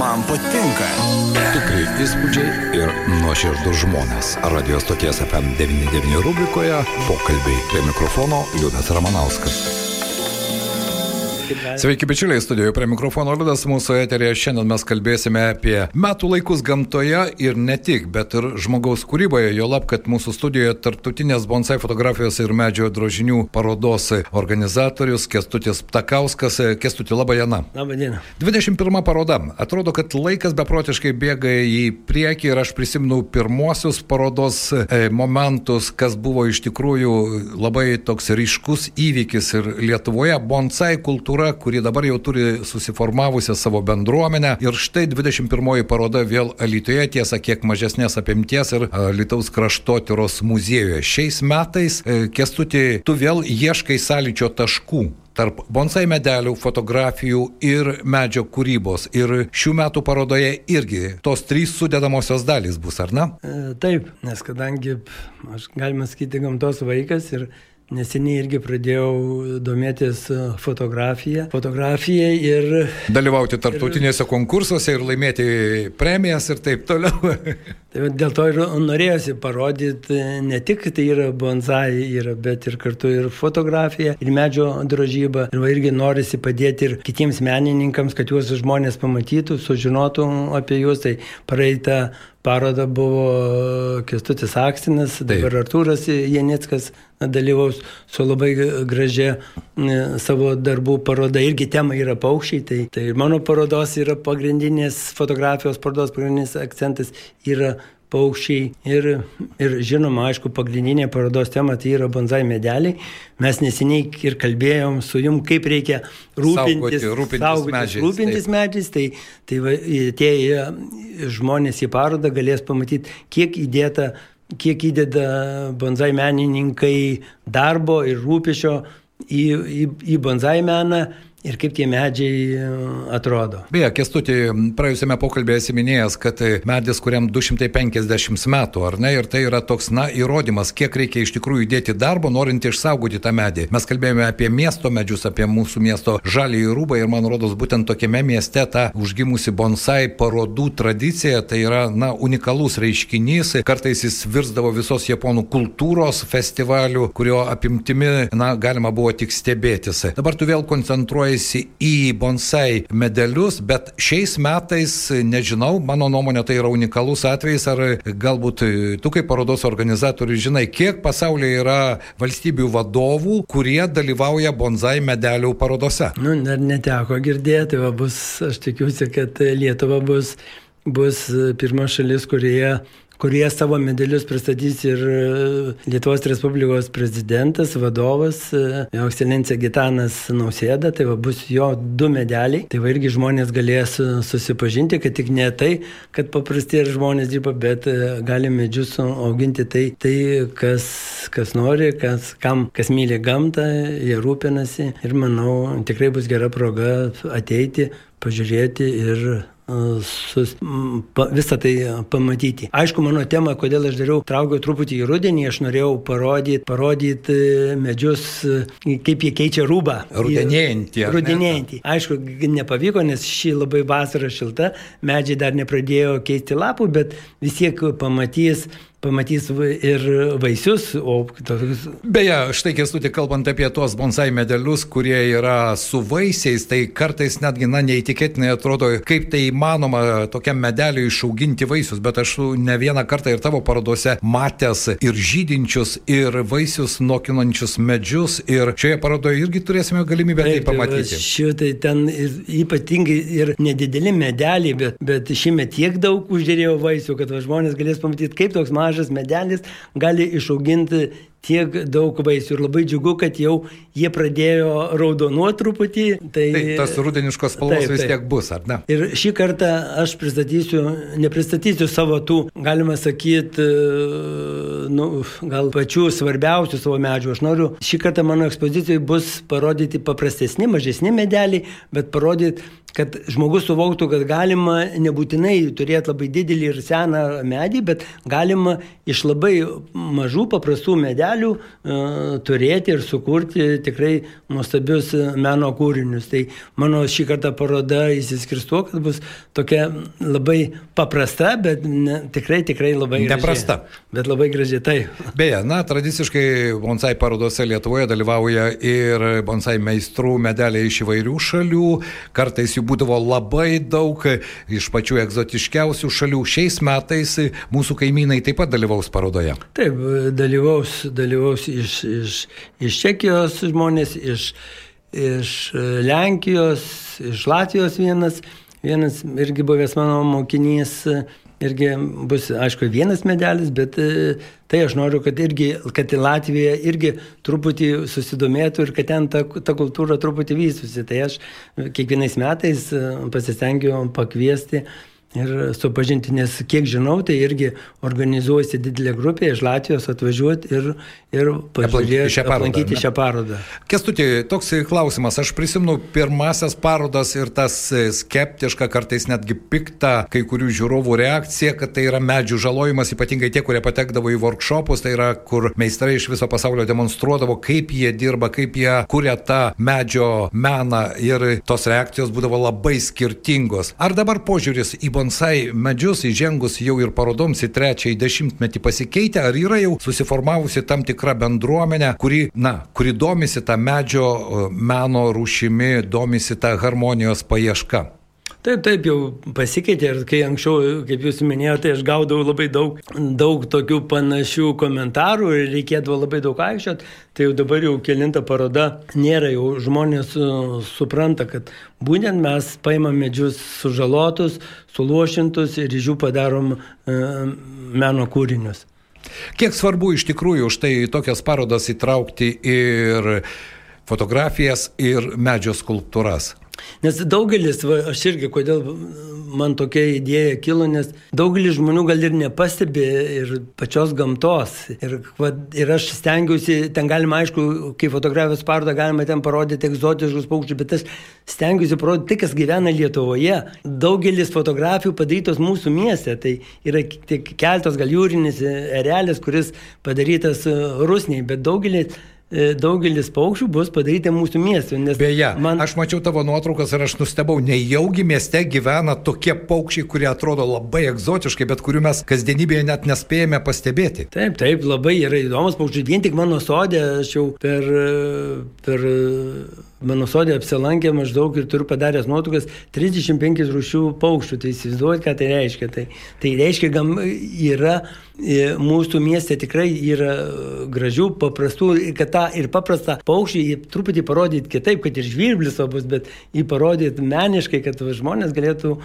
Man patinka. Tikrai įspūdžiai ir nuoširdus žmonės. Radio stoties FM99 rubrikoje pokalbiai prie mikrofono Liudas Ramanauskas. Sveiki, bičiuliai, studijoje prie mikrofono Liudas, mūsų eterėje šiandien mes kalbėsime apie metų laikus gamtoje ir ne tik, bet ir žmogaus kūryboje, jo lab, kad mūsų studijoje tartutinės bonsai fotografijos ir medžio drožinių parodos organizatorius Kestutis Ptakauskas. Kestuti, laba diena. Labą dieną. 21 paroda. Atrodo, kad laikas beprotiškai bėga į priekį ir aš prisimenu pirmosius parodos e, momentus, kas buvo iš tikrųjų labai toks ryškus įvykis ir Lietuvoje bonsai kultūra kultūra, kuri dabar jau turi susiformavusią savo bendruomenę. Ir štai 21 paroda vėl Alitoje, tiesa, kiek mažesnės apimties ir Lietuvos kraštotyros muziejuje. Šiais metais, e, Kestuti, tu vėl ieškai sąlyčio taškų tarp bonsai medelių, fotografijų ir medžio kūrybos. Ir šių metų parodoje irgi tos trys sudėdamosios dalys bus, ar ne? E, taip, nes kadangi aš galima sakyti gamtos vaikas ir Neseniai irgi pradėjau domėtis e, fotografiją. Fotografija ir... Dalyvauti tarptautinėse ir, konkursuose ir laimėti premijas ir taip toliau. tai dėl to ir norėjosi parodyti, ne tik tai yra bonsai, yra, bet ir kartu ir fotografija, ir medžio drožyba. Ir va, irgi norisi padėti ir kitiems menininkams, kad juos žmonės pamatytų, sužinotų apie juos. Tai praeitą parodą buvo Kestutis Akstinas, dabar Taip. Artūras Janickas dalyvaus su labai gražia savo darbų paroda. Irgi tema yra paukščiai, tai, tai mano parodos yra pagrindinės fotografijos parodos pagrindinis akcentas yra paukščiai ir, ir žinoma, aišku, pagrindinė parodos tema tai yra bonzai medeliai. Mes neseniai ir kalbėjom su jum, kaip reikia rūpintis, saugoti, rūpintis, saugotis, medžiais, rūpintis taip. medžiais. Tai, tai va, tie žmonės į parodą galės pamatyti, kiek įdėta kiek įdeda bonzai menininkai darbo ir rūpešio į, į, į bonzai meną ir kaip tie medžiai e, atrodo. Beje, Kestutį, praėjusiame pokalbėje esi minėjęs, kad medis, kuriam 250 metų, ar ne, ir tai yra toks, na, įrodymas, kiek reikia iš tikrųjų įdėti darbo, norint išsaugoti tą medį. Mes kalbėjome apie miesto medžius, apie mūsų miesto žalį rūbą ir man rodos, būtent tokiame mieste ta užgimusi bonsai parodų tradicija, tai yra, na, unikalus reiškinys, kartais jis virsdavo visos japonų kultūros festivalių, kurio apimtimi, na, galima buvo tik stebėtis. Dabar tu vėl koncentruoji orientuojasi į bonsai medelius, bet šiais metais, nežinau, mano nuomonė tai yra unikalus atvejis, ar galbūt tu kaip parodos organizatorius žinai, kiek pasaulyje yra valstybių vadovų, kurie dalyvauja bonsai medelių parodose. Nu, dar neteko girdėti, va, bus, aš tikiuosi, kad Lietuva bus bus pirma šalis, kurioje kurie savo medalius pristatys ir e, Lietuvos Respublikos prezidentas, vadovas, e, jo ekscelencija Gitanas Nausėda, tai va bus jo du medaliai. Tai va irgi žmonės galės e, susipažinti, kad tik ne tai, kad paprasti ir žmonės dirba, bet gali medžius auginti tai, tai kas, kas nori, kas, kam, kas myli gamtą, jie rūpinasi ir manau tikrai bus gera proga ateiti, pažiūrėti ir sus, pa, visą tai pamatyti. Aišku, mano tema, kodėl aš dariau, traukiau truputį į rudenį, aš norėjau parodyti, parodyti medžius, kaip jie keičia rūbą. Rudenėjantį. Rudenėjantį. Aišku, nepavyko, nes ši labai vasara šilta, medžiai dar nepradėjo keisti lapų, bet vis tiek pamatys pamatys ir vaisius, o tokius. Beje, štai kestutį kalbant apie tuos bonsai medelius, kurie yra su vaisiais, tai kartais netgi, na, neįtikėtinai atrodo, kaip tai įmanoma tokiam medeliui išauginti vaisius, bet aš ne vieną kartą ir tavo parodose matęs ir žydinčius, ir vaisius nokinančius medžius, ir šioje parodoje irgi turėsime galimybę tai Taip, tai pamatyti. Šitai ten ypatingai ir nedideli medeliai, bet, bet šiemet tiek daug uždėrėjo vaisių, kad va, žmonės galės pamatyti, kaip toks mažas mažas medelis gali išauginti tiek daug vaisių ir labai džiugu, kad jau jie pradėjo raudonuoti truputį. Tai, tai tas rudeniškos spalvos taip, vis tiek bus, ar ne? Ir šį kartą aš pristatysiu, nepristatysiu savo tų, galima sakyti, nu, gal pačių svarbiausių savo medžių. Aš noriu, šį kartą mano ekspozicijoje bus parodyti paprastesni, mažesni medeliai, bet parodyti kad žmogus suvoktų, kad galima nebūtinai turėti labai didelį ir seną medį, bet galima iš labai mažų paprastų medelių medelių turėti ir sukurti tikrai nuostabius meno kūrinius. Tai mano šį kartą paroda įsiskirs tuo, kad bus tokia labai paprasta, bet ne, tikrai, tikrai labai graži. Neprasta. Bet labai gražiai tai. Beje, na, tradiciškai bonsai parodose Lietuvoje dalyvauja ir bonsai meistrų medeliai iš įvairių šalių. Kartais jų būdavo labai daug iš pačių egzotiškiausių šalių. Šiais metais mūsų kaimynai taip pat dalyvaus parodoje. Taip, dalyvaus, dalyvaus iš, iš, iš Čekijos žmonės, iš, iš Lenkijos, iš Latvijos vienas, vienas irgi buvęs mano mokinys irgi bus, aišku, vienas medelis, bet tai aš noriu, kad irgi, kad Latvija irgi truputį susidomėtų ir kad ten ta, ta kultūra truputį vystusi. Tai aš kiekvienais metais pasistengiu pakviesti ir supažinti, nes kiek žinau, tai irgi organizuojasi didelė grupė iš Latvijos atvažiuoti ir, ir pažiūrėti šią parodą. Aplankyti šią parodą. Kestutė, toks klausimas, aš prisimenu pirmasias parodas ir tas skeptiška, kartais netgi pikta kai kurių žiūrovų reakcija, kad tai yra medžių žalojimas, ypatingai tie, kurie patekdavo į workshopus, tai yra, kur meistrai iš viso pasaulio demonstruodavo, kaip jie dirba, kaip jie kuria tą medžio meną ir tos reakcijos būdavo labai skirtingos. Ar dabar požiūris į bonsai medžius įžengus jau ir parodoms į trečiąjį dešimtmetį pasikeitę, ar yra jau susiformavusi tam tikra bendruomenė, kuri, na, kuri domisi tą medžio meno rūšimi, domisi tą harmonijos paieška? Taip, taip jau pasikeitė ir kai anksčiau, kaip jūs minėjote, aš gaudavau labai daug, daug tokių panašių komentarų ir reikėdavo labai daug aikščiot, tai jau dabar jau kelinta paroda nėra, jau žmonės supranta, kad būtent mes paimam medžius sužalotus, suluošintus ir iš jų padarom e, meno kūrinius. Kiek svarbu iš tikrųjų už tai tokias parodas įtraukti ir fotografijas, ir medžio skulptūras? Nes daugelis, va, aš irgi, kodėl man tokia idėja kilo, nes daugelis žmonių gal ir nepastebi ir pačios gamtos. Ir, va, ir aš stengiuosi, ten galima, aišku, kai fotografijos parodą galima ten parodyti egzotiškus paukščius, bet aš stengiuosi parodyti tai, kas gyvena Lietuvoje. Daugelis fotografijų padarytos mūsų mieste, tai yra tik keltos gal jūrinis erelis, kuris padarytas rusniai, bet daugelis daugelis paukščių bus padaryti mūsų miestui. Beje, man... aš mačiau tavo nuotraukas ir aš nustebau, nejaugi mieste gyvena tokie paukščiai, kurie atrodo labai egzotiškai, bet kurių mes kasdienybėje net nespėjame pastebėti. Taip, taip, labai yra įdomus paukščiai. Vien tik mano sodė, aš jau per, per mano sodė apsilankė maždaug ir turiu padaręs nuotraukas 35 rūšių paukščių. Tai įsivaizduojat, ką tai reiškia. Tai, tai reiškia, gam yra e, mūsų mieste tikrai yra gražių, paprastų, kad tą ir paprastą paukštį truputį parodyti kitaip, kad ir žvirblis svarbus, bet jį parodyti meniškai, kad žmonės galėtų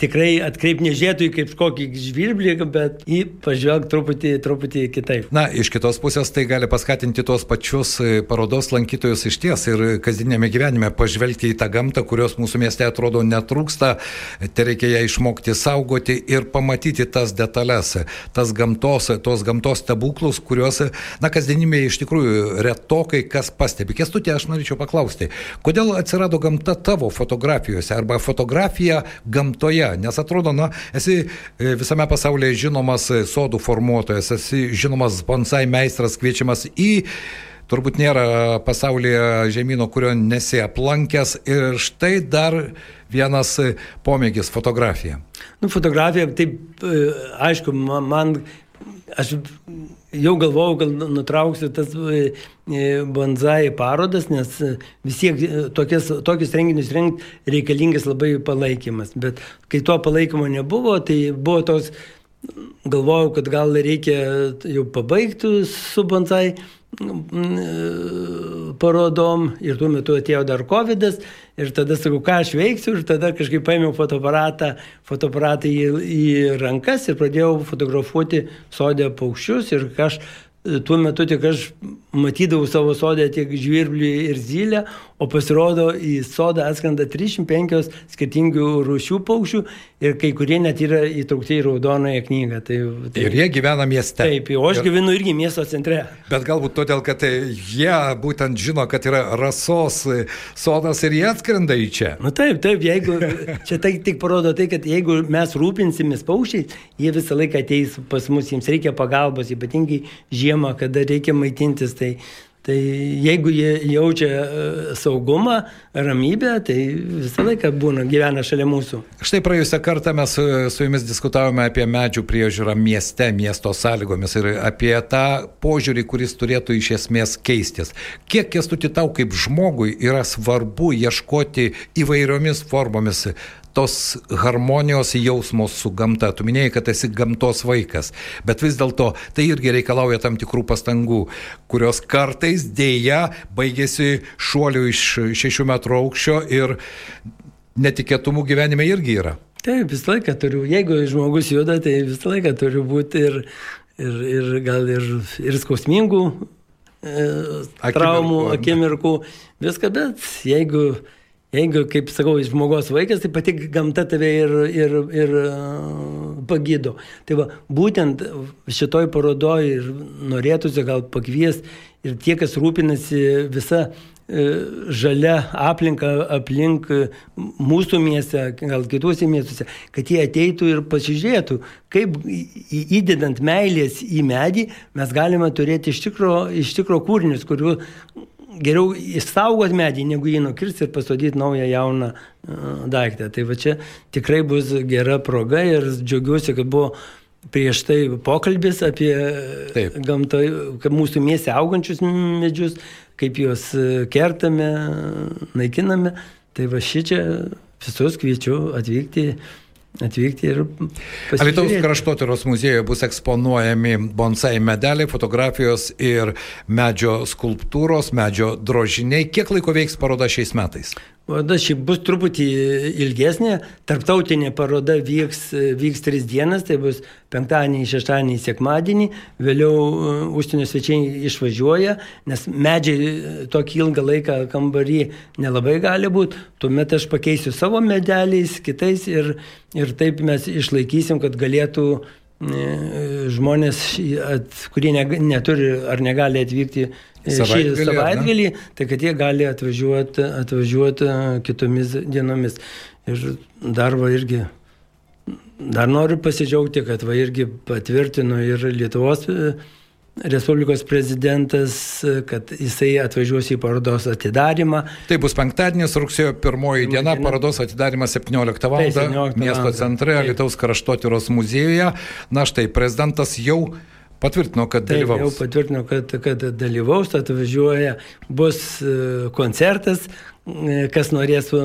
tikrai atkreipti nežėtų į kaip kokį žvirblį, bet jį pažvelgti truputį, truputį kitaip. Na, iš kitos pusės tai gali paskatinti tuos pačius e, parodos lankytojus iš ties ir kasdienėme kasdienėme gyvenime pažvelgti į tą gamtą, kurios mūsų mieste atrodo netrūksta, tai reikia ją išmokti saugoti ir pamatyti tas detalės, tas gamtos, tos gamtos stebuklus, kuriuos, na, kasdienime iš tikrųjų retokai kas pastebi. Kestutė, aš norėčiau paklausti, kodėl atsirado gamta tavo fotografijose arba fotografija gamtoje, nes atrodo, na, esi e, visame pasaulyje žinomas sodų formuotojas, esi žinomas bonsai meistras kviečiamas į turbūt nėra pasaulyje žemynų, kurio nesi aplankęs ir štai dar vienas pomėgis - fotografija. Nu, fotografija, taip, e, aišku, man, aš jau galvojau, gal nutrauksiu tas e, e, bonzai parodas, nes vis tiek tokias, tokius renginius rengti reikalingas labai palaikymas. Bet kai to palaikymo nebuvo, tai buvo tos, galvojau, kad gal reikia jau pabaigti su bonzai parodom ir tuo metu atėjo dar COVID ir tada sakau, ką aš veiksiu? Ir tada kažkaip paėmiau fotoaparatą, fotoaparatą į, į rankas ir pradėjau fotografuoti sodę paukščius ir aš tuo metu tik aš matydavau savo sodę tiek žvirblį ir zylę, o pasirodo į sodą atskrenda 305 skirtingų rūšių paukščių ir kai kurie net yra įtraukti į raudonąją knygą. Tai, tai, ir jie gyvena mieste. Taip, o aš ir, gyvenu irgi miesto centre. Bet galbūt todėl, kad jie būtent žino, kad yra rasos sodas ir jie atskrenda į čia. Na nu, taip, taip, jeigu čia tai tik parodo tai, kad jeigu mes rūpinsimės paukščiais, jie visą laiką ateis pas mus, jiems reikia pagalbos, ypatingai žiemą, kada reikia maitintis. Tai, Tai jeigu jie jaučia e, saugumą, ramybę, tai visą laiką būna, gyvena šalia mūsų. Štai praėjusią kartą mes e, su jumis diskutavome apie medžių priežiūrą mieste, miesto sąlygomis ir apie tą požiūrį, kuris turėtų iš esmės keistis. Kiek kestuti tau kaip žmogui yra svarbu ieškoti įvairiomis formomis tos harmonijos jausmos su gamta. Tu minėjai, kad esi gamtos vaikas, bet vis dėlto tai irgi reikalauja tam tikrų pastangų, kurios kartais dėja baigėsi šuoliu iš 6 metrų aukščio ir netikėtumų gyvenime irgi yra. Taip, visą laiką turiu, jeigu žmogus juda, tai visą laiką turi būti ir, ir, ir gal ir, ir skausmingų e, traumų, akimirkų, akimirkų, viską, bet jeigu Jeigu, kaip sakau, žmogaus vaikas, tai pati gamta tave ir, ir, ir pagydo. Tai va, būtent šitoj parodoj ir norėtųsi gal pakviesti ir tie, kas rūpinasi visa e, žalia aplinka aplink mūsų mieste, gal kituose miestuose, kad jie ateitų ir pasižiūrėtų, kaip įdedant meilės į medį mes galime turėti iš tikro, iš tikro kūrinius, kurių geriau išsaugot medį, negu jį nukirsti ir pasodyti naują jauną uh, daiktą. Tai va čia tikrai bus gera proga ir džiaugiuosi, kad buvo prieš tai pokalbis apie gamtą, kaip mūsų mieste augančius medžius, kaip juos kertame, naikiname. Tai va šičia visus kviečiu atvykti atvykti ir pasižiūrėti. Alitaus kraštotyros muziejuje bus eksponuojami bonsai medeliai, fotografijos ir medžio skulptūros, medžio drožiniai. Kiek laiko veiks paroda šiais metais? Paroda šiaip bus truputį ilgesnė. Tarptautinė paroda vyks, vyks tris dienas, tai bus penktadienį, šeštadienį, sekmadienį. Vėliau uh, užsienio svečiai išvažiuoja, nes medžiai uh, tokį ilgą laiką kambarį nelabai gali būti. Tuomet aš pakeisiu savo medeliais, kitais ir, ir taip mes išlaikysim, kad galėtų uh, žmonės, kurie neturi ar negali atvykti savaitgalį, šį savaitgalį, tai kad jie gali atvažiuoti, atvažiuoti kitomis dienomis. Ir dar va irgi, dar noriu pasidžiaugti, kad va irgi patvirtino ir Lietuvos e, Respublikos prezidentas, kad jisai atvažiuos į parodos atidarimą. Tai bus penktadienis, rugsėjo pirmoji diena, parodos atidarimas 17 val. miesto centre, Lietuvos kraštotyros muziejuje. Na štai, prezidentas jau Patvirtino, kad Taip, dalyvaus. Jau patvirtino, kad, kad dalyvaus, atvažiuoja, bus e, koncertas, e, kas norės e,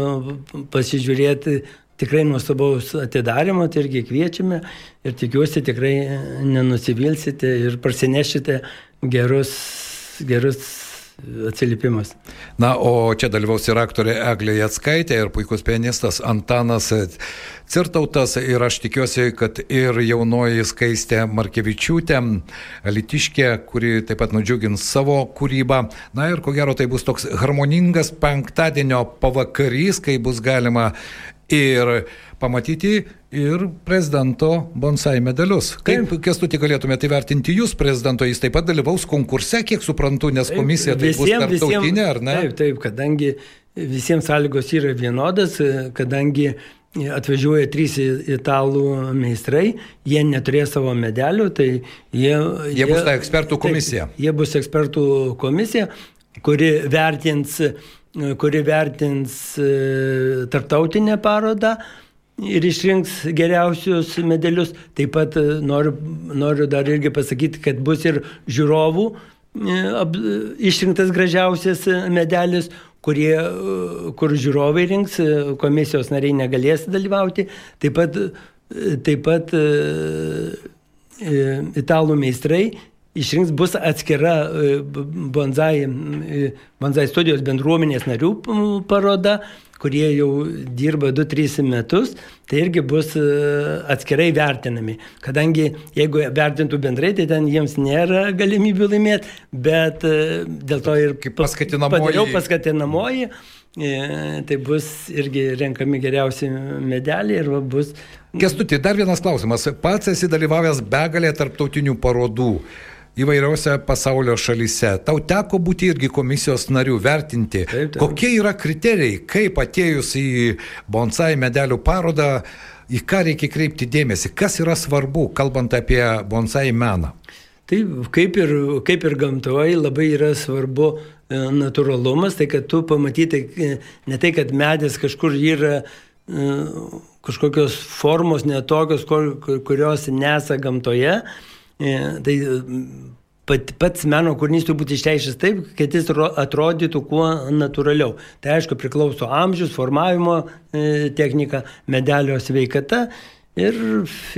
pasižiūrėti tikrai nuostabaus atidarimo, tai irgi kviečiame ir tikiuosi tikrai nenusivilsite ir parsinešite gerus, gerus atsiliepimas. Na, o čia dalyvaus ir aktorė Eglė Jatskaitė ir puikus pianistas Antanas Cirtautas ir aš tikiuosi, kad ir jaunoji skaistė Markevičiūtė, Litiškė, kuri taip pat nudžiugins savo kūrybą. Na ir ko gero tai bus toks harmoningas penktadienio pavakarys, kai bus galima ir pamatyti ir prezidento bonsai medalius. Kaip kestutį galėtumėte įvertinti jūs, prezidento, jis taip pat dalyvaus konkurse, kiek suprantu, nes komisija taip, tai visiem, bus tarptautinė, ar ne? Taip, taip, kadangi visiems sąlygos yra vienodas, kadangi atvažiuoja trys italų meistrai, jie neturės savo medalių, tai jie... Jie, jie bus ta ekspertų komisija. Taip, jie bus ekspertų komisija, kuri vertins, kuri vertins e, tarptautinę parodą ir išrinks geriausius medalius. Taip pat e, noriu, noriu dar irgi pasakyti, kad bus ir žiūrovų e, išrinktas gražiausias medalis, kurie, e, kur žiūrovai rinks, komisijos nariai negalės dalyvauti. Taip pat, taip pat italų meistrai išrinks, bus atskira bonsai, bonsai studijos bendruomenės narių paroda, kurie jau dirba 2-3 metus, tai irgi bus atskirai vertinami. Kadangi jeigu vertintų bendrai, tai ten jiems nėra galimybių laimėti, bet dėl to ir kaip paskatinamoji. Padariau paskatinamoji. Tai bus irgi renkami geriausi medeliai ir bus. Kestuti, dar vienas klausimas. Pats esi dalyvavęs begalė tarptautinių parodų įvairiose pasaulio šalyse. Tau teko būti irgi komisijos narių vertinti, taip, taip. kokie yra kriterijai, kaip atėjus į bonsai medelių parodą, į ką reikia kreipti dėmesį, kas yra svarbu, kalbant apie bonsai meną. Taip, kaip ir, kaip ir gamtoje labai yra svarbu e, natūralumas, tai kad tu pamatytai e, ne tai, kad medis kažkur yra e, kažkokios formos netokios, kurios nesa gamtoje, tai pat, pats meno kūrinys turi būti išteikšęs taip, kad jis atrodytų kuo natūraliau. Tai aišku priklauso amžius, formavimo technika, medelio sveikata ir,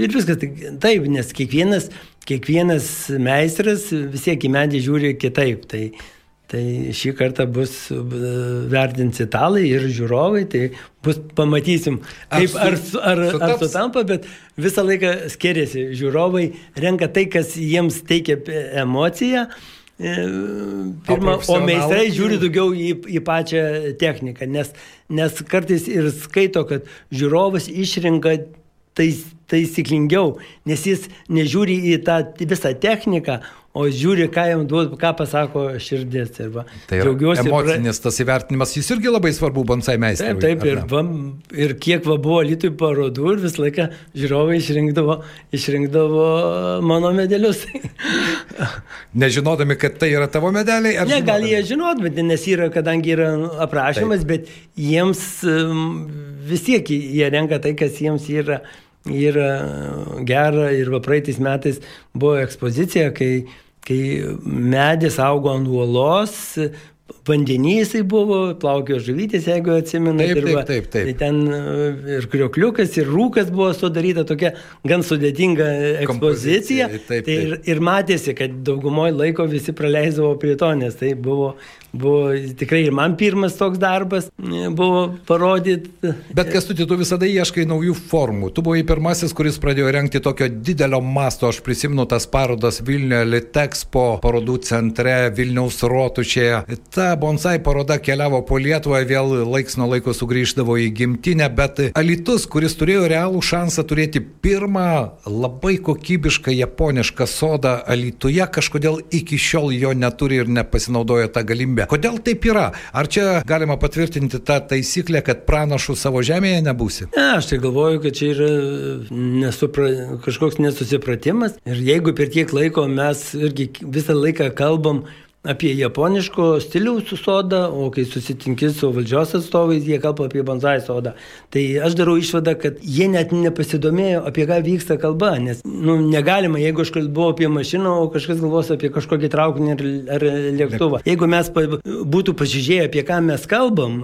ir viskas. Taip, nes kiekvienas kiekvienas meistras vis tiek į medį žiūri kitaip. Tai, tai šį kartą bus e, vertins italai ir žiūrovai, tai bus pamatysim, kaip, ar, ar, ar, ar sutampa, bet visą laiką skiriasi. Žiūrovai renka tai, kas jiems teikia emociją. E, pirma, o, o meistrai žiūri daugiau į, į pačią techniką, nes, nes kartais ir skaito, kad žiūrovas išrinka tais, taisyklingiau, nes jis nežiūri į tą visą techniką, o žiūri, ką jam duoda, ką pasako širdis. Arba, tai džiaugiuosi. Emocinis tas įvertinimas, jis irgi labai svarbu bonsai meistrui. Taip, taip, ir, va, ir kiek va, buvo Lietuvai parodų ir visą laiką žiūrovai išrinkdavo, išrinkdavo mano medelius. Nežinodami, kad tai yra tavo medeliai? Ne, gal jie žinot, bet nes yra, kadangi yra aprašymas, taip. bet jiems vis tiek jie renka tai, kas jiems yra yra gera ir va praeitais metais buvo ekspozicija, kai, kai medis augo ant uolos, vandenys jisai buvo, plaukio žuvytės, jeigu atsimenate. Taip, taip, taip, taip. Tai ten e, ir kriokliukas, ir rūkas buvo sudaryta tokia gan sudėtinga ekspozicija. Taip, taip. Tai ir, ir matėsi, kad daugumoje laiko visi praleisdavo prie to, nes tai buvo Buvo tikrai ir man pirmas toks darbas buvo parodyti. Bet kas tu, tu visada ieškai naujų formų. Tu buvai pirmasis, kuris pradėjo renkti tokio didelio masto. Aš prisimenu tas parodas Vilniuje, Litexpo parodų centre, Vilniaus rotušėje. Ta bonsai paroda keliavo po Lietuvą, vėl laiks nuo laiko sugrįždavo į gimtinę, bet Alitus, kuris turėjo realų šansą turėti pirmą labai kokybišką japonišką sodą Alituje, kažkodėl iki šiol jo neturi ir nepasinaudoja tą galimybę. Kodėl taip yra? Ar čia galima patvirtinti tą taisyklę, kad pranašų savo žemėje nebūsi? Ne, aš tai galvoju, kad čia yra nesupra... kažkoks nesusipratimas. Ir jeigu per tiek laiko mes irgi visą laiką kalbam apie japoniško stiliaus sodą, o kai susitinki su valdžios atstovais, jie kalba apie bonsai sodą. Tai aš darau išvadą, kad jie net nepasidomėjo, apie ką vyksta kalba, nes nu, negalima, jeigu aš kalbu apie mašiną, o kažkas galvos apie kažkokį traukinį ar, ar lėktuvą. Jeigu mes pa, būtų pasižiūrėję, apie ką mes kalbam,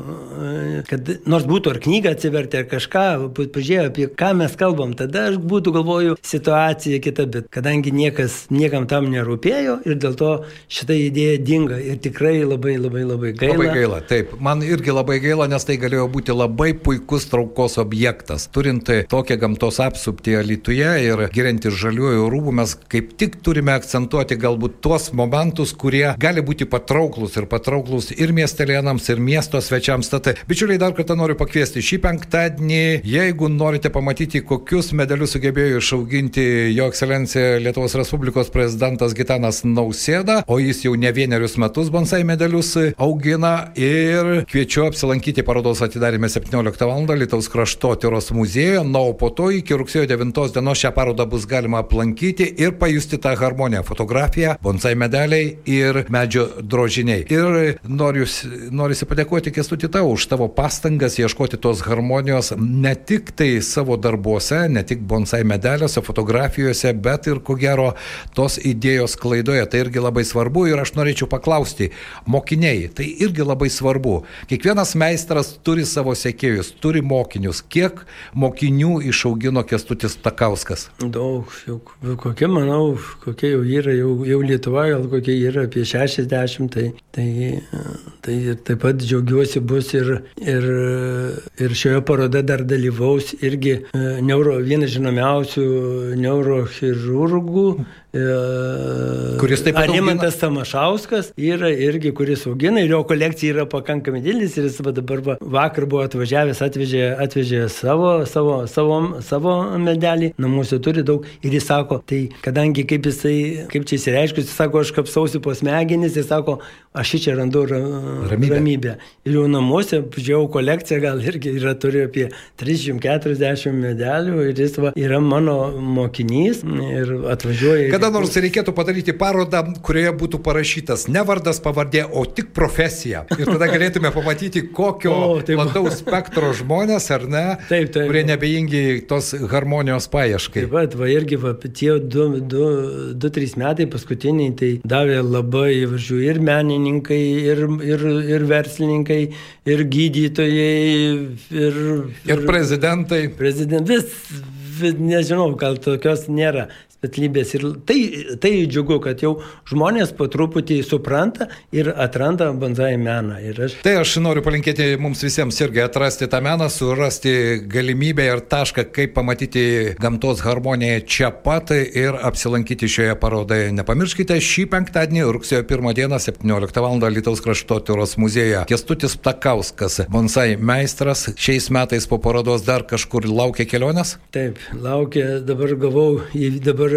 kad nors būtų ar knygą atsiverti, ar kažką, pažiūrėję, apie ką mes kalbam, tada aš būtų galvoju situacija kita, bet kadangi niekas, niekam tam nerūpėjo ir dėl to šitą idėją jie dinga ir tikrai labai labai labai gaila. Labai gaila, taip. Man irgi labai gaila, nes tai galėjo būti labai puikus traukos objektas. Turint tokią gamtos apsuptį Lietuvoje ir giriantis žaliųjų rūbų, mes kaip tik turime akcentuoti galbūt tuos momentus, kurie gali būti patrauklus ir patrauklus ir miestelėnams, ir miesto svečiams. Tad, bičiuliai, dar kartą noriu pakviesti šį penktadienį, jeigu norite pamatyti, kokius medalius sugebėjo išauginti Jo ekscelencija Lietuvos Respublikos prezidentas Gitanas Nausėda, o jis jau ne vienerius metus bonsai medalius augina ir kviečiu apsilankyti parodos atidarime 17 val. Lietuvos kraštotyros muziejuje, na, o po to iki rugsėjo 9 dienos šią parodą bus galima aplankyti ir pajusti tą harmoniją - fotografija, bonsai medaliai ir medžio drožiniai. Ir noriu, noriu padėkoti Kestutį tau už tavo pastangas ieškoti tos harmonijos ne tik tai savo darbuose, ne tik bonsai medaliuose, fotografijose, bet ir ko gero tos idėjos klaidoje. Tai irgi labai svarbu ir aš noriu norėčiau paklausti, mokiniai, tai irgi labai svarbu. Kiekvienas meistras turi savo sekėjus, turi mokinius. Kiek mokinių išaugino Kestutis Takauskas? Daug, jau kokie, manau, kokie jau yra, jau, jau Lietuva, gal kokie yra apie 60, tai, tai, tai taip pat džiaugiuosi bus ir, ir, ir šioje parodoje dar dalyvaus irgi e, neuro, vienas žinomiausių neurochirurgų E, kuris taip pat. Arimantas Tamašauskas yra irgi, kuris augina ir jo kolekcija yra pakankamai didelis ir jis dabar va, vakar buvo atvažiavęs, atvežė, atvežė savo, savo, savo, savo medelį, namuose turi daug ir jis sako, tai kadangi kaip jisai, kaip čia įsireiškus, jis sako, aš kapsausi po smegenis, jis sako, aš čia randu ra, ramybę. ramybę. Ir jau namuose, žiūrėjau kolekciją, gal irgi yra, turi apie 340 medelių ir jis va, yra mano mokinys ir atvažiuoja. Kada nors reikėtų padaryti parodą, kurioje būtų parašytas ne vardas pavardė, o tik profesija. Ir tada galėtume pamatyti, kokio o, taip, plataus spektro žmonės, ar ne, taip, taip, kurie nebejingi tos harmonijos paieškai. Taip pat, va irgi, va, tie 2-3 metai paskutiniai, tai davė labai, važiuoju, ir menininkai, ir, ir, ir verslininkai, ir gydytojai, ir... Ir prezidentai. Prezidentas, nežinau, gal tokios nėra specialybės. Ir tai, tai džiugu, kad jau žmonės po truputį supranta ir atranda banzai meną. Aš... Tai aš noriu palinkėti mums visiems irgi atrasti tą meną, surasti galimybę ir tašką, kaip pamatyti gamtos harmoniją čia pat ir apsilankyti šioje parodoje. Nepamirškite, šį penktadienį, rugsėjo 1 dieną, 17 val. Lietuvos kraštotyros muziejuje. Kestutis Takauskas, bonsai meistras, šiais metais po parodos dar kažkur laukia kelionės? Taip, laukia, dabar gavau, dabar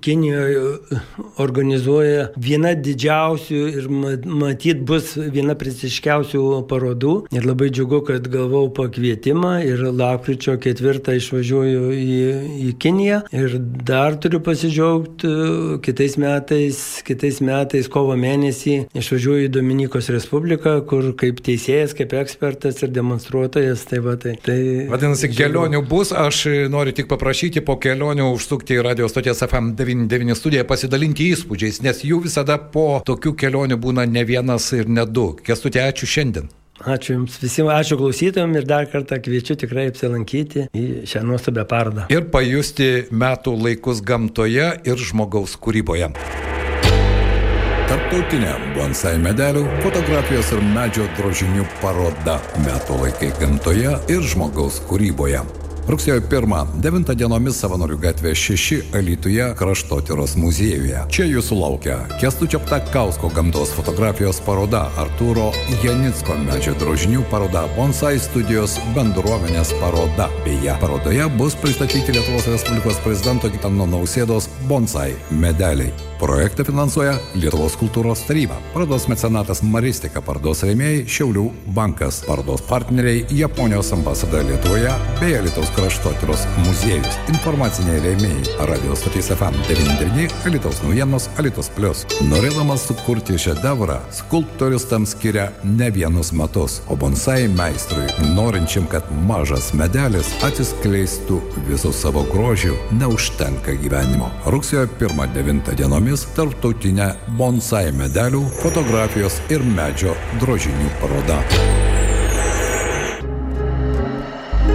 Kinijoje organizuoja viena didžiausių ir matyt bus viena prestiškiausių parodų. Ir labai džiugu, kad gavau pakvietimą ir lapkričio ketvirtą išvažiuoju į, į Kiniją. Ir dar turiu pasidžiaugti kitais metais, kitais metais kovo mėnesį išvažiuoju į Dominikos Respubliką, kur kaip teisėjas, kaip ekspertas ir demonstruotojas. Tai va, tai, tai, Vadinasi, kelionių bus. Aš noriu tik paprašyti po kelionių užsukti į radio stoties FM 99 studiją pasidalinti įspūdžiais, nes jų visada po tokių kelionių būna ne vienas ir ne du. Kestutė, ačiū šiandien. Ačiū Jums visiems, ačiū klausytojams ir dar kartą kviečiu tikrai apsilankyti į šią nuostabią parodą. Ir pajusti metų laikus gamtoje ir žmogaus kūryboje. Tarptautinė bonsai medelių, fotografijos ir medžio drožinių paroda Metų laikai gamtoje ir žmogaus kūryboje. Rugsėjo 1-9 dienomis Savanorių gatvė 6 Alytuje kraštotyros muziejuje. Čia jūsų laukia Kestučio Ptakausko gamtos fotografijos paroda Arturo Janicko medžio drožinių paroda Bonsai studijos bendruomenės paroda. Beje, parodoje bus pristatyti Lietuvos Respublikos prezidento Gitano Nausėdos Bonsai medeliai. Projektą finansuoja Lietuvos kultūros taryba. Parodos mecenatas Maristika, parodos rėmėjai Šiaulių bankas, parodos partneriai Japonijos ambasada Lietuvoje bei Lietuvos kraštotyros muziejus. Informaciniai rėmėjai Radio stotys FM 99, Lietuvos naujienos, Lietuvos plus. Norėdamas sukurti šedevrą, skulptorius tam skiria ne vienus metus, o bonsai meistrui, norinčiam, kad mažas medelis atsiskleistų visų savo grožių, neužtenka gyvenimo. Rugsėjo 1-9 dienomis dienomis tarptautinę bonsai medelių, fotografijos ir medžio drožinių paroda.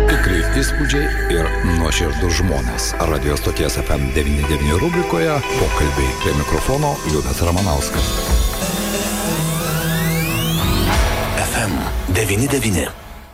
Tikrai įspūdžiai ir nuoširdus žmonės. Radio stoties FM99 rubrikoje pokalbiai prie mikrofono Liudas Ramanauskas. FM99.